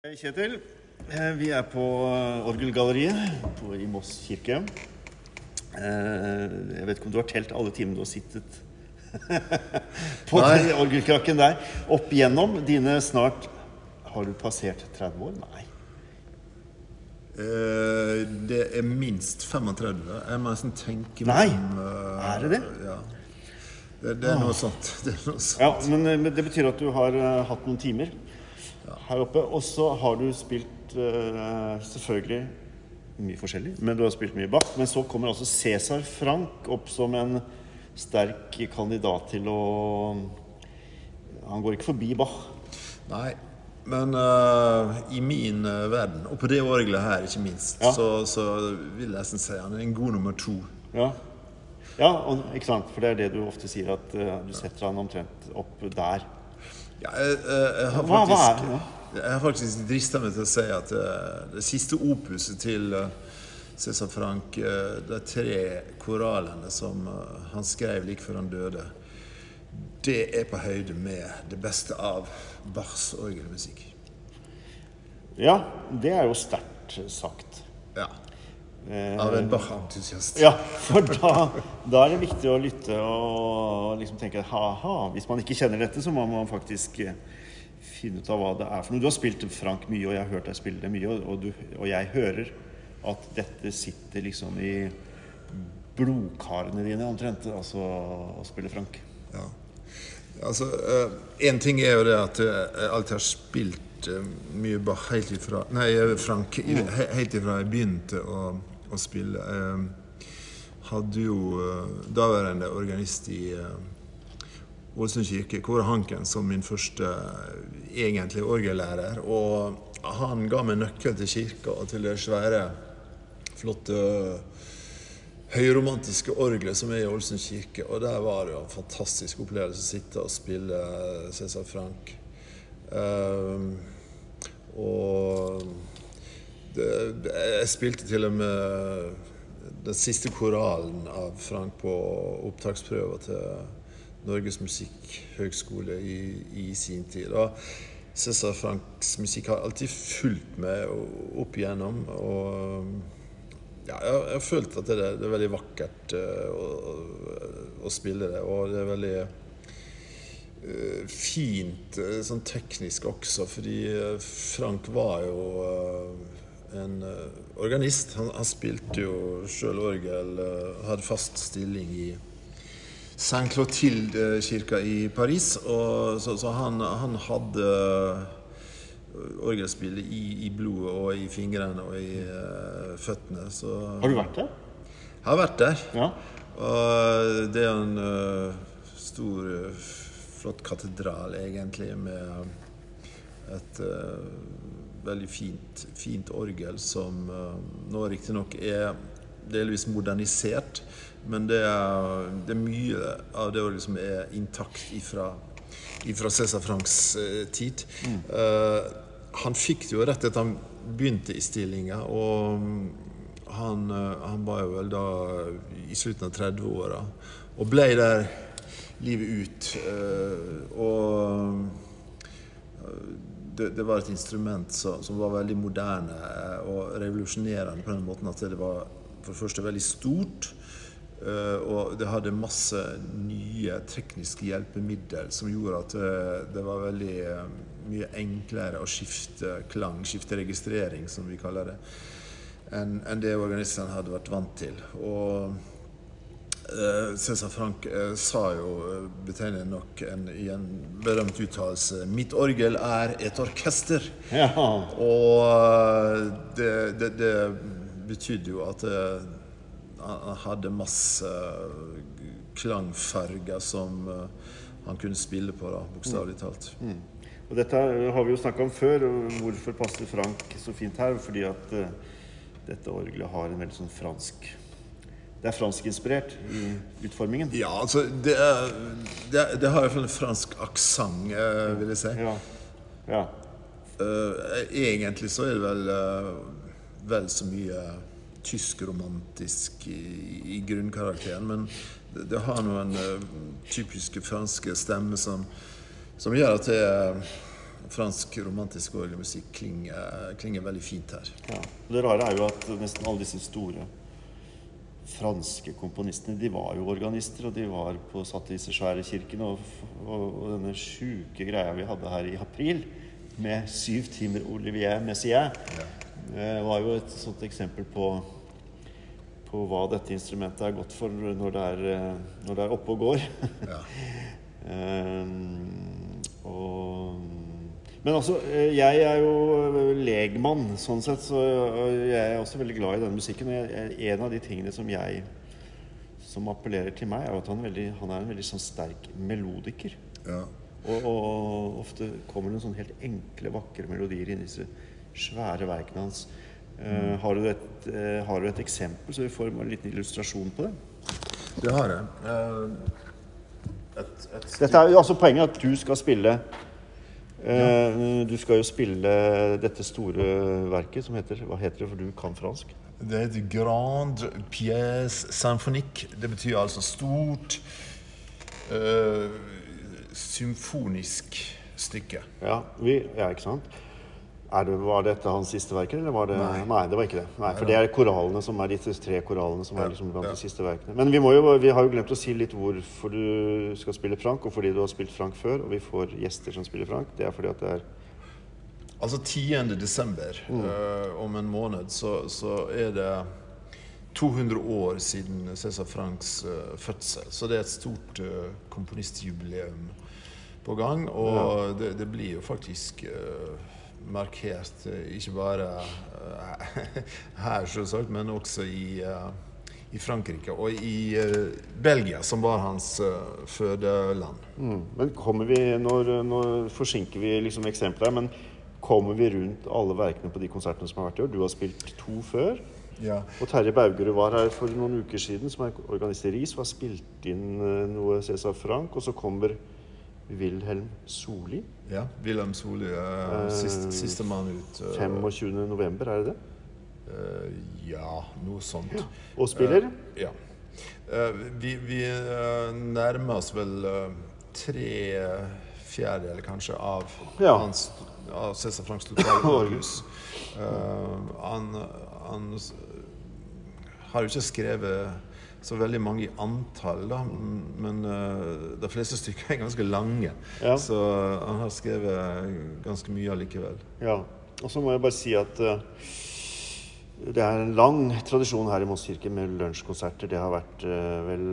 Hei, Kjetil. Eh, Vi er på Orgelgalleriet på- i Moss kirke. Eh, Jeg vet ikke om du har telt alle timene du har sittet på den orgelkrakken der. Opp igjennom dine snart Har du passert 30 år? Nei. Eh, det er minst 35. Jeg må nesten tenke Nei, om, uh, er det det? Ja. Det, det er noe sånt. Det er noe sånt. Ja, men, eh, men det betyr at du har uh, hatt noen timer her oppe. Og så har du spilt uh, selvfølgelig mye forskjellig, men du har spilt mye Bach. Men så kommer altså Cæsar Frank opp som en sterk kandidat til å Han går ikke forbi Bach. Nei, men uh, i min uh, verden, og på det orgelet her ikke minst, Ja. så, så vil jeg nesten si han er en god nummer to. Ja, ja og, ikke sant? For det er det du ofte sier, at uh, du setter han omtrent opp der. Ja, jeg, jeg, jeg, har faktisk, jeg har faktisk drista meg til å si at eh, det siste opuset til Cæsar Frank, eh, de tre koralene som eh, han skrev like før han døde, det er på høyde med det beste av Bachs orgelmusikk. Ja, det er jo sterkt sagt. Ja. Eh, Av en Bach-entusiast. Ja, for da, da er det viktig å lytte og liksom tenke ha-ha. Hvis man ikke kjenner dette, så må man faktisk eh, finne ut av hva det er for noe. Du har spilt Frank mye, og jeg har hørt deg spille det mye, og, du, og jeg hører at dette sitter liksom i blodkarene dine omtrent, altså å spille Frank. Ja. Altså, Én ting er jo det at eh, jeg alltid har spilt eh, mye Bach helt ifra Nei, eh, Frank. Helt ifra jeg begynte å, å spille. Jeg hadde jo eh, daværende organist i eh, Ålesund kirke, Kåre Hanken, som min første eh, egentlige orgellærer. Og han ga meg nøkkel til kirka og til det svære, flotte høyromantiske orgelet som er i Ålesund kirke. Og der var det jo en fantastisk opplevelse å sitte og spille Cæsar Frank. Um, og jeg spilte til og med den siste koralen av Frank på opptaksprøva til Norges musikkhøgskole i, i sin tid. Og Cæsar Franks musikk har alltid fulgt meg opp igjennom. og ja, jeg, har følt at det er, det er veldig vakkert eh, å, å, spille det. Og det er veldig uh, fint eh, sånn teknisk også, fordi Frank var jo eh, en eh, organist. Han, han spilte jo sjøl orgel, eh, hadde fast stilling i Saint Clotilde-kirka i Paris. Og, så så han, han hadde orgelspillet i, i blodet og i fingrene og i uh, føttene. Så Har du vært der? jeg har vært der. Ja. Og det er en uh, stor, eh, flott katedral, egentlig, med et eh, veldig fint, fint orgel som uh, nå riktignok er delvis modernisert, men det er, det er mye av det orgelet som er intakt ifra fra Cæsar Franks eh, tid. Uh, han fikk det jo rett etter han begynte i stillinga, og mm, han, eh, han var jo vel da i slutten av 30-åra og ble der livet ut. Uh, og eh, det, det var et instrument som, som var veldig moderne eh, og revolusjonerende på den måten at det var for det første veldig stort. eh, og det hadde masse nye tekniske hjelpemiddel som gjorde at eh, det var veldig mye enklere å skifte klang, skifte registrering, som vi kaller det, enn det organistene hadde vært vant til. Og Cæsar Frank eh, sa jo eh, betegnende nok en, i en berømt uttalelse 'Mitt orgel er et orkester'. Ja. Og eh, det, det, det betydde jo at eh, han hadde masse klangfarger som eh, han kunne spille på, da, bokstavelig talt. Og dette har vi jo snakka om før. Hvorfor passer Frank så fint her? Fordi at eh, dette orgelet har en veldig sånn fransk Det er franskinspirert i utformingen. Ja, altså Det, er, det, det har iallfall en fransk aksent, eh, vil jeg si. Ja. ja. Eh, egentlig så er det vel eh, vel så mye tysk-romantisk i, i grunnkarakteren, men det, det har noen eh, typiske franske stemmer som, som gjør at det er fransk romantisk orgelmusikk klinger, klinger veldig fint her. Ja. Det rare er jo at nesten alle disse store franske komponistene de var jo organister, og de var på, satt i disse svære kirkene. Og, og, og denne sjuke greia vi hadde her i april, med syv timer Olivier Messier, ja. var jo et sånt eksempel på på hva dette instrumentet er godt for når det er, eh, når det er oppe og går. Ja. um, og, men altså, eh, jeg er jo legmann sånn sett, så jeg er også veldig glad i denne musikken. Og en av de tingene som jeg som appellerer til meg, er jo at han, er veldig, han er en veldig sånn sterk melodiker. Ja. Og, og ofte kommer det noen sånne helt enkle, vakre melodier inn i disse svære verkene hans. Eh, har, du et, uh, har du et eksempel, så vi får en liten illustrasjon på det? Det har jeg. Uh, et, et Dette er jo altså poenget at du skal spille eh, Du skal jo spille dette store verket som heter Hva heter det, for du kan fransk? Det heter Grande Pièce Symphonique. Det betyr altså stort eh, symfonisk stykke. Ja, vi, ja ikke sant? Det, var dette hans siste verker, eller var det Nei, det var ikke det. Nei, For det er korallene som er disse tre korallene som er liksom blant ja. de siste verkene. Men vi, jo, vi har jo glemt å si litt hvorfor du skal spille Frank, og fordi du har spilt Frank før, og vi får gjester som spiller Frank. Det er fordi at det er Altså 10. desember, eh, om en måned, så, så er det 200 år siden Cæsar Franks eh, fødsel. Så det er et stort eh, komponistjubileum på gang. Og det, det blir jo faktisk markert eh, ikke bare eh, her, selvsagt, men også i, eh, i Frankrike og i Belgia, som var hans fødeland. Mm. Men kommer vi Når, når forsinker vi liksom eksempler her, men kommer vi rundt alle verkene på de konsertene som har vært i år? Du har spilt to før. Ja. Og Terje Baugerud var her for noen uker siden, som er organist i RIS, og har spilt inn noe Cæsar Frank. Og så kommer Wilhelm Soli. Ja, Wilhelm Soli, er siste, siste mann ut. eh, 25. november, er det det? eh, ja, noe sånt. Og spiller? Eh, ja. Eh, vi vi eh, nærmer oss vel eh, tre fjerdedeler kanskje av Ja. hans av Cæsar Franks totale orgus. Eh, han, han har jo ikke skrevet så veldig mange i antall, da, men uh, de fleste stykker er ganske lange. Ja. Så han har skrevet ganske mye allikevel. Ja. Og så må jeg bare si at uh, det er en lang tradisjon her i Moss kirke med lunsjkonserter. Det har vært uh, vel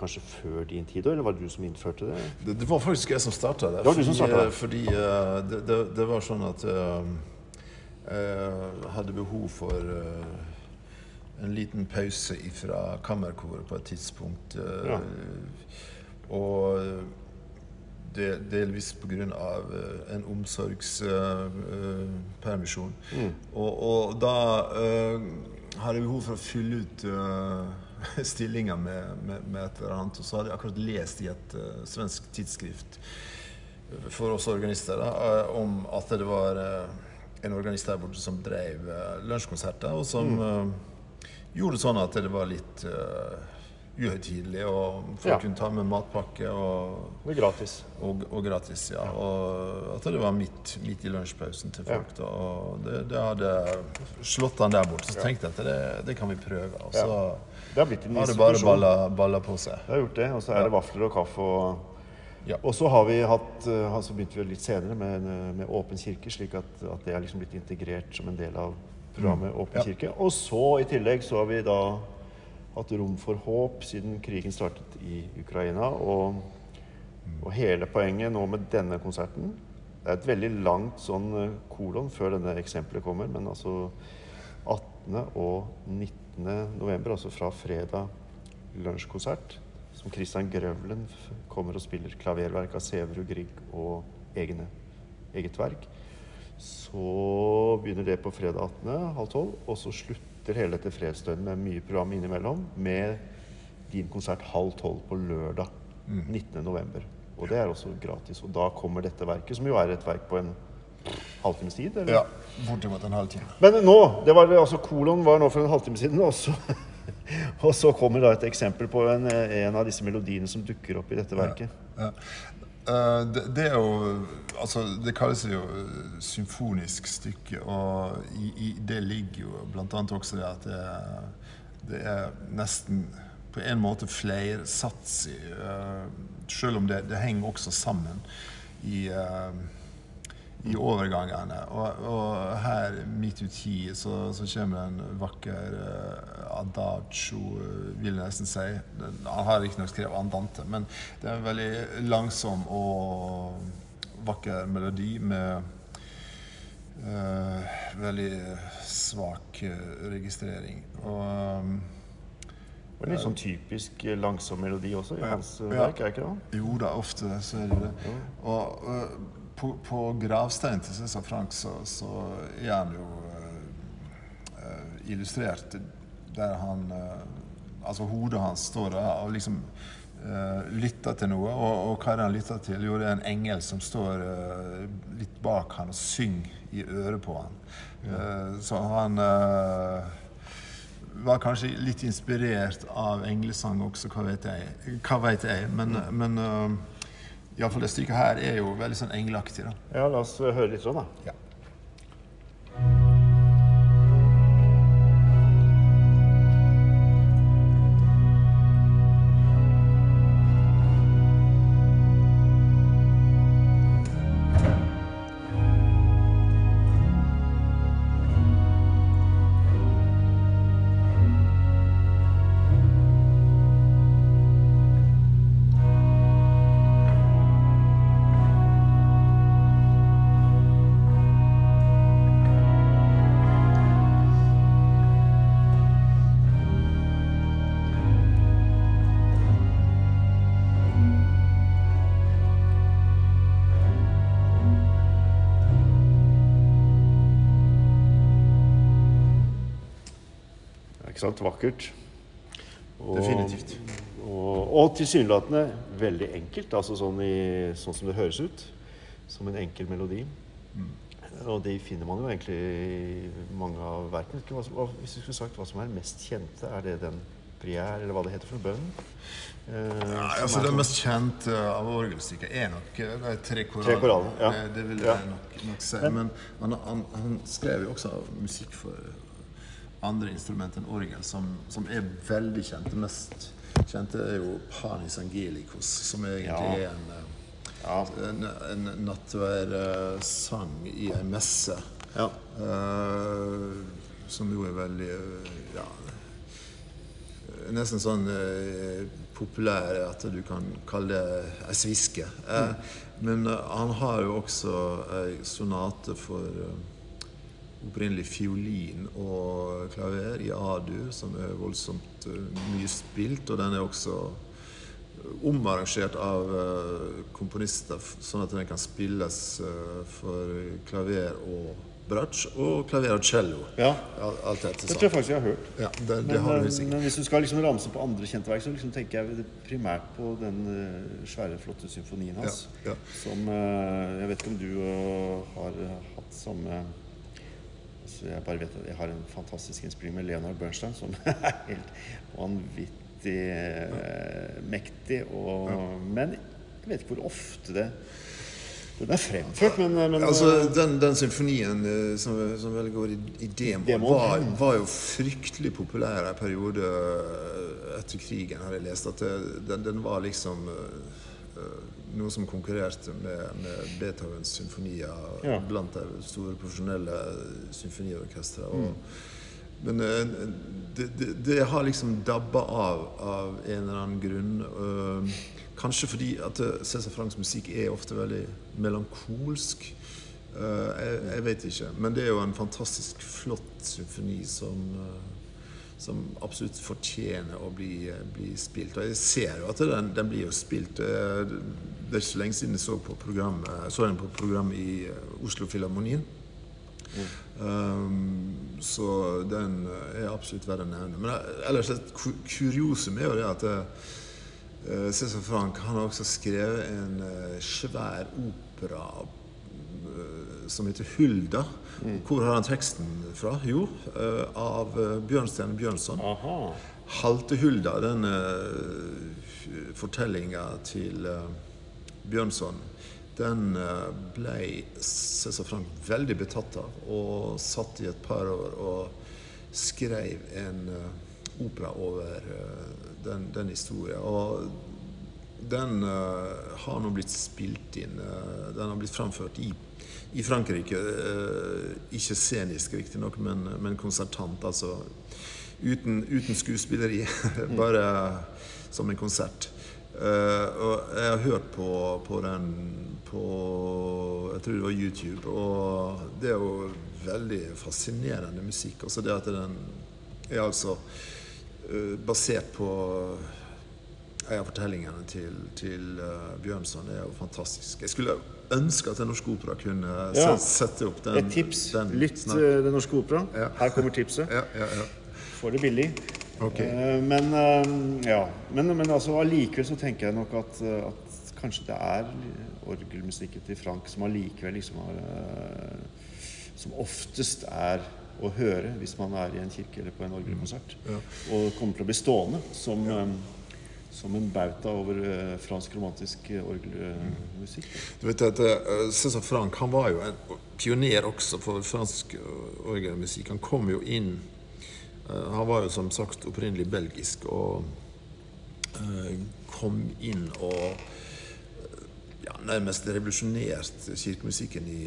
kanskje før din tid eller var det du som innførte det? Det, det var faktisk jeg som starta det. Det var du som startet det. Fordi, eh, det, det, det var sånn at eh, jeg hadde behov for eh, en liten pause fra kammerkoret på et tidspunkt. eh, Ja. Og det, delvis pga. Uh, en omsorgspermisjon. Mm. Og, og da uh, hadde jeg behov for å fylle ut uh, stillinger med, med, med et eller annet. Og så hadde jeg akkurat lest i et uh, svensk tidsskrift for oss organister da, eh, om at det var eh, en organist der borte som drev lunsjkonserter, og som eh, gjorde sånn at det var litt uh, uhøytidelig, og folk Ja. kunne ta med matpakke og, Det er gratis. og, og gratis, ja. Og at det var midt, midt i lunsjpausen til folk. Da, og det, det hadde slått han der borte. Så tenkte jeg at det, det kan vi prøve. Og så Det har blitt en har det bare balla, balla på seg. Det har gjort det. Og så er det vafler og kaffe og Ja. Og så har vi hatt altså Så begynte vi litt senere med, med Åpen kirke, slik at, at det er liksom blitt integrert som en del av programmet Åpen Ja. kirke. Og så i tillegg så har vi da hatt rom for håp siden krigen startet i Ukraina. Og, og hele poenget nå med denne konserten Det er et veldig langt sånn eh, kolon før denne eksempelet kommer, men altså 18. og 19. november, altså fra fredag lunsjkonsert, som Christian Grøvlen kommer og spiller klaververk av Sæverud Grieg og egne, eget verk. Så begynner det på fredag 18. halv tolv, og så slutter hele dette fredsdøgnet med mye program innimellom med din konsert halv tolv på lørdag 19. november. Og det er også gratis. Og da kommer dette verket, som jo er et verk på en halvtimes tid? Eller? Ja, bortimot en halvtime. Men nå, det var altså kolon var nå for en halvtime siden, og så, og så kommer da et eksempel på en, en av disse melodiene som dukker opp i dette verket. Ja. Uh, det, det, er jo Altså, det kalles jo symfonisk stykke, og i, i det ligger jo annet også det at det det er nesten på en måte flersatsig, uh, selv om det, det, henger også sammen i uh, i overgangene. Og, og, her midt uti så, så kommer en vakker uh, adagio, vil jeg nesten si. Den, han har riktignok skrevet andante, men det er en veldig langsom og vakker melodi med uh, veldig svak uh, registrering. Og um, det er litt sånn typisk langsom melodi også i hans ja, verk, er ikke det? Jo da, ofte så er det det. Og, på, på gravsteinen til Cæsar Frank så, så, er han jo uh, illustrert der han uh, Altså hodet hans står der og liksom uh, lytter til noe. Og, og hva er det han lytter til? Jo, det er en engel som står litt bak han og synger i øret på han. Ja. så han var kanskje litt inspirert av englesang også, hva vet jeg. Hva vet jeg. Men, mm. men Iallfall det stykket her er jo veldig sånn engleaktig. da. Ja, la oss høre litt sånn, da. Ja. Sant, vakkert. Og, Definitivt. Og, og tilsynelatende veldig enkelt, altså sånn, i, sånn, som det høres ut. Som en enkel melodi. Mm. Og det finner man jo egentlig i mange av verkene. Hvis du skulle sagt hva som er mest kjente, er det den Prière, eller hva det heter for bønnen? Eh, ja, altså Det sånn- mest kjente av orgelstykket er nok eh, er tre koraler ja. det, det, vil jeg ja. nok, nok si. Men, Men han, han, han, skrev jo også musikk for andre instrument enn orgel som, som, er veldig kjente. Mest kjente er jo Panis Angelicus, som egentlig ja. er en, ja. en, en nattvær-sang i ei messe. Ja. Uh, som jo er veldig ja, Nesten sånn uh, populær at du kan kalle det ei sviske. Uh, mm. Men han har jo også ei sonate for opprinnelig fiolin og klaver i A-dur, som er voldsomt uh, mye spilt. Og den er også uh, omarrangert av uh, komponister, sånn at den kan spilles for klaver og bratsj og klaver og cello. Ja, alt det, det tror jeg faktisk jeg har hørt. Ja, det, det men, har men, hvis du skal liksom ramse på andre kjente verk, så liksom tenker jeg primært på den svære, flotte symfonien hans. Ja, ja. Som Jeg vet ikke om du har hatt samme så jeg bare vet at jeg har en fantastisk innspilling med Leonard Bernstein som er helt vanvittig eh, mektig. Og, ja. Men jeg vet ikke hvor ofte det den er fremført, men, men altså, den, den, symfonien eh, som, som vel går i, i demo, var, var, jo fryktelig populær en periode eh, etter krigen, har jeg lest. At det, den, den, var liksom uh, noe som konkurrerte med, med Beethovens symfonier ja. blant de store profesjonelle symfoniorkestre. Mm. Men eh, det, det, det, har liksom dabba av av en eller annen grunn. Uh, kanskje fordi at eh, Cæsar Franks musikk er ofte veldig melankolsk. Jeg, jeg, vet ikke. Men det er jo en fantastisk flott symfoni som som absolutt fortjener å bli, bli, spilt. Og jeg ser jo at den, den blir jo spilt. Det, det er ikke så lenge siden jeg så på program, så den på program i eh, Oslo Filharmonien. Mm. Um, så den er absolutt verdt å nevne. Men ellers et kuriosum er jo det at uh, Cæsar Frank han har også skrevet en uh, svær opera som heter 'Hulda'. Mm. Hvor har han teksten fra? Jo, uh, av Bjørnstjerne Bjørnson. Halte Hulda, den fortellinga til Bjørnson, den eh, ble Cæsar Frank veldig betatt av, og satt i et par år og skrev en opera over den, den historien. Og den uh, har nå blitt spilt inn. den har blitt framført i, i Frankrike. ikke scenisk, riktignok, men, men konsertant. Altså uten, uten skuespilleri. Bare som en konsert. Uh, og jeg har hørt på, på, den på Jeg tror det var YouTube. Og det er jo veldig fascinerende musikk. Også det at den er altså uh, basert på av fortellingene til, til uh, Bjørnson. Er jo fantastisk. Jeg skulle ønske at Den Norske Opera kunne ja. sette opp den. Et tips. Den, Lytt Den Norske Opera. Ja. Her kommer tipset. Ja, ja, ja. Får det billig. Okay. Uh, men, eh, ja. men, men altså, allikevel så tenker jeg nok at, at kanskje det er orgelmusikken til Frank som allikevel liksom har Som oftest er å høre hvis man er i en kirke eller på en orgelkonsert. Mm. Ja. Og kommer til å bli stående som. Som en bauta over fransk romantisk orgelmusikk. Du vet at Cæsar Frank han var jo en pioner også for fransk orgelmusikk. Han kom jo inn Eh, han var jo som sagt opprinnelig belgisk og eh, kom inn og ja, nærmest revolusjonert kirkemusikken i,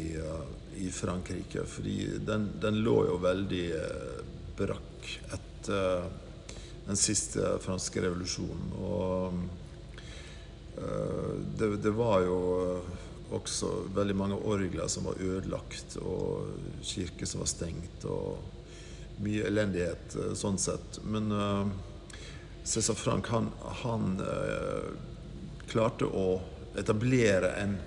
i, Frankrike. Fordi den, den, lå jo veldig eh, brakk etter den siste franske revolusjonen. Og det, det, var jo også veldig mange orgler som var ødelagt, og kirker som var stengt. og mye elendighet eh, sånn sett. Men uh, Cæsar Frank, han, han uh, klarte å etablere en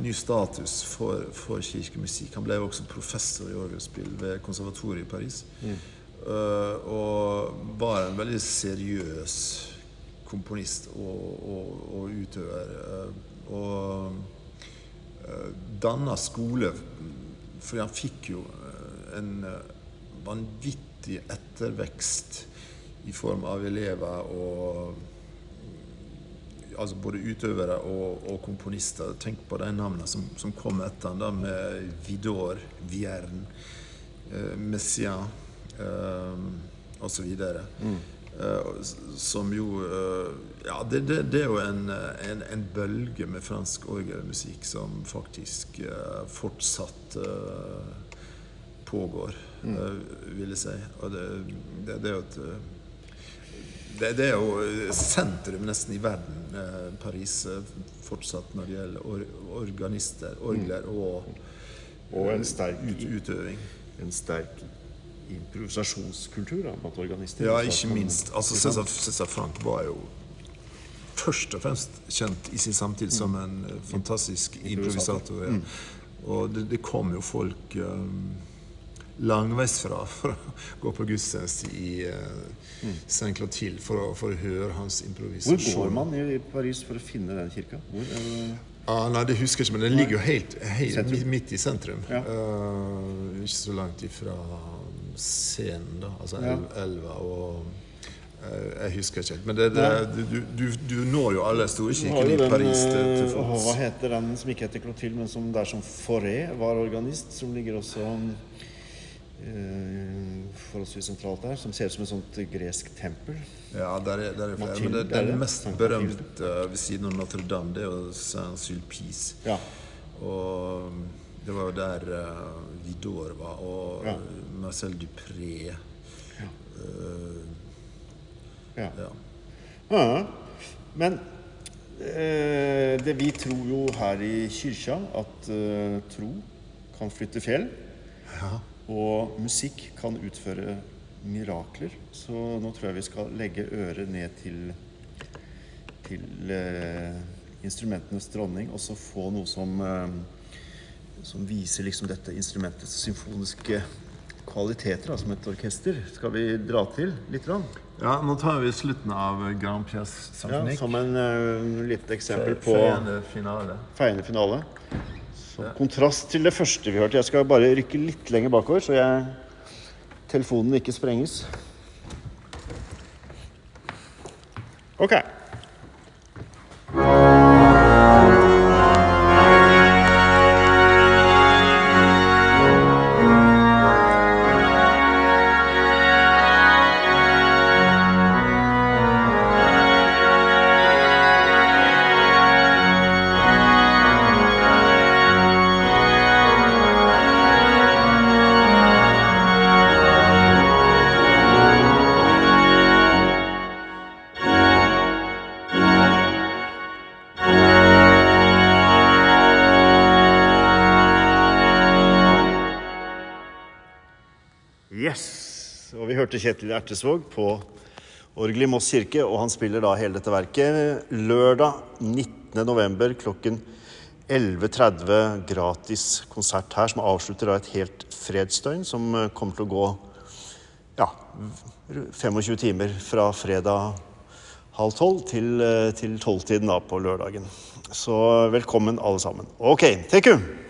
ny status for, for, kirkemusikk. Han ble jo også professor i orgelspill ved konservatoriet i Paris. Mm. Uh, og var en veldig seriøs komponist og, og, og utøver. og danna skole, for han fikk jo en eh, vanvittig ettervekst i form av elever og altså både utøvere og, og, komponister. Tenk på de navnene som, som kom etter da med Vidor, Vierne, eh, Messiaen eh, osv. Mm. Eh, som jo eh, Ja, det, det, det, er jo en, en, en, bølge med fransk orgelmusikk som faktisk eh, fortsatt eh, pågår, mm. vil jeg si. Og det, det, det er jo et eh, det, det, er jo sentrum nesten i verden, eh, Paris, fortsatt når det gjelder or, organister, orgler mm. og, og en sterk ut, utøving. En sterk improvisasjonskultur da, blant organister. Ja, ikke minst. Altså, Cæsar, Cæsar Frank var jo først og fremst kjent i sin samtid som mm. en fantastisk improvisator. Ja. Mm. Og det, det, kom jo folk um, langveisfra for å gå på gudstjeneste i uh. Saint Clotilde for å, for å høre hans improvisasjon. Hvor går man i Paris for å finne den kirka? Hvor, uh... ah, nei, Det husker jeg ikke, men den ligger jo helt, helt midt i sentrum. Ja. Uh, ikke så langt ifra scenen, da. Altså elva og eh, jeg husker ikke helt. Men det, det, du, du, du, når jo alle store kirkene i Paris til, til fots. Hva heter den som ikke heter Clotilde, men som der som Forêt var organist? Som ligger også uh, forholdsvis sentralt der, som ser ut som et sånt gresk tempel. Ja, der er, der er flere. Men det, det, mest berømte ved siden av Notre-Dame, det er jo Saint-Sulpice. Ja. Og det var jo der uh, Vidor var, og ja. Marcel Dupré. Ja. Uh, ja. ja. Men det vi tror jo her i kyrkja, at tro kan flytte fjell. Ja. Og musikk kan utføre mirakler. Så nå tror jeg vi skal legge øret ned til, til eh, instrumentenes dronning, og så få noe som, eh, som viser liksom dette instrumentets symfoniske kvaliteter da, som et orkester. Skal vi dra til litt? Rann? Ja, nå tar vi slutten av Grand Pièce Symphonique. Ja, som en uh, lite eksempel på Feiende finale. Feiende finale. Som kontrast til det første vi hørte. Jeg skal bare rykke litt lenger bakover, så jeg, telefonen ikke sprenges. Ok. Hørte Kjetil Ertesvåg på orgel i Moss kirke, og han spiller da hele dette verket lørdag 19. november klokken 11.30. Gratis konsert her, som avslutter da et helt fredsdøgn, som eh, kommer til å gå ja, 25 timer fra fredag halv tolv eh, til tolvtiden da på lørdagen. Så velkommen alle sammen. Ok, you!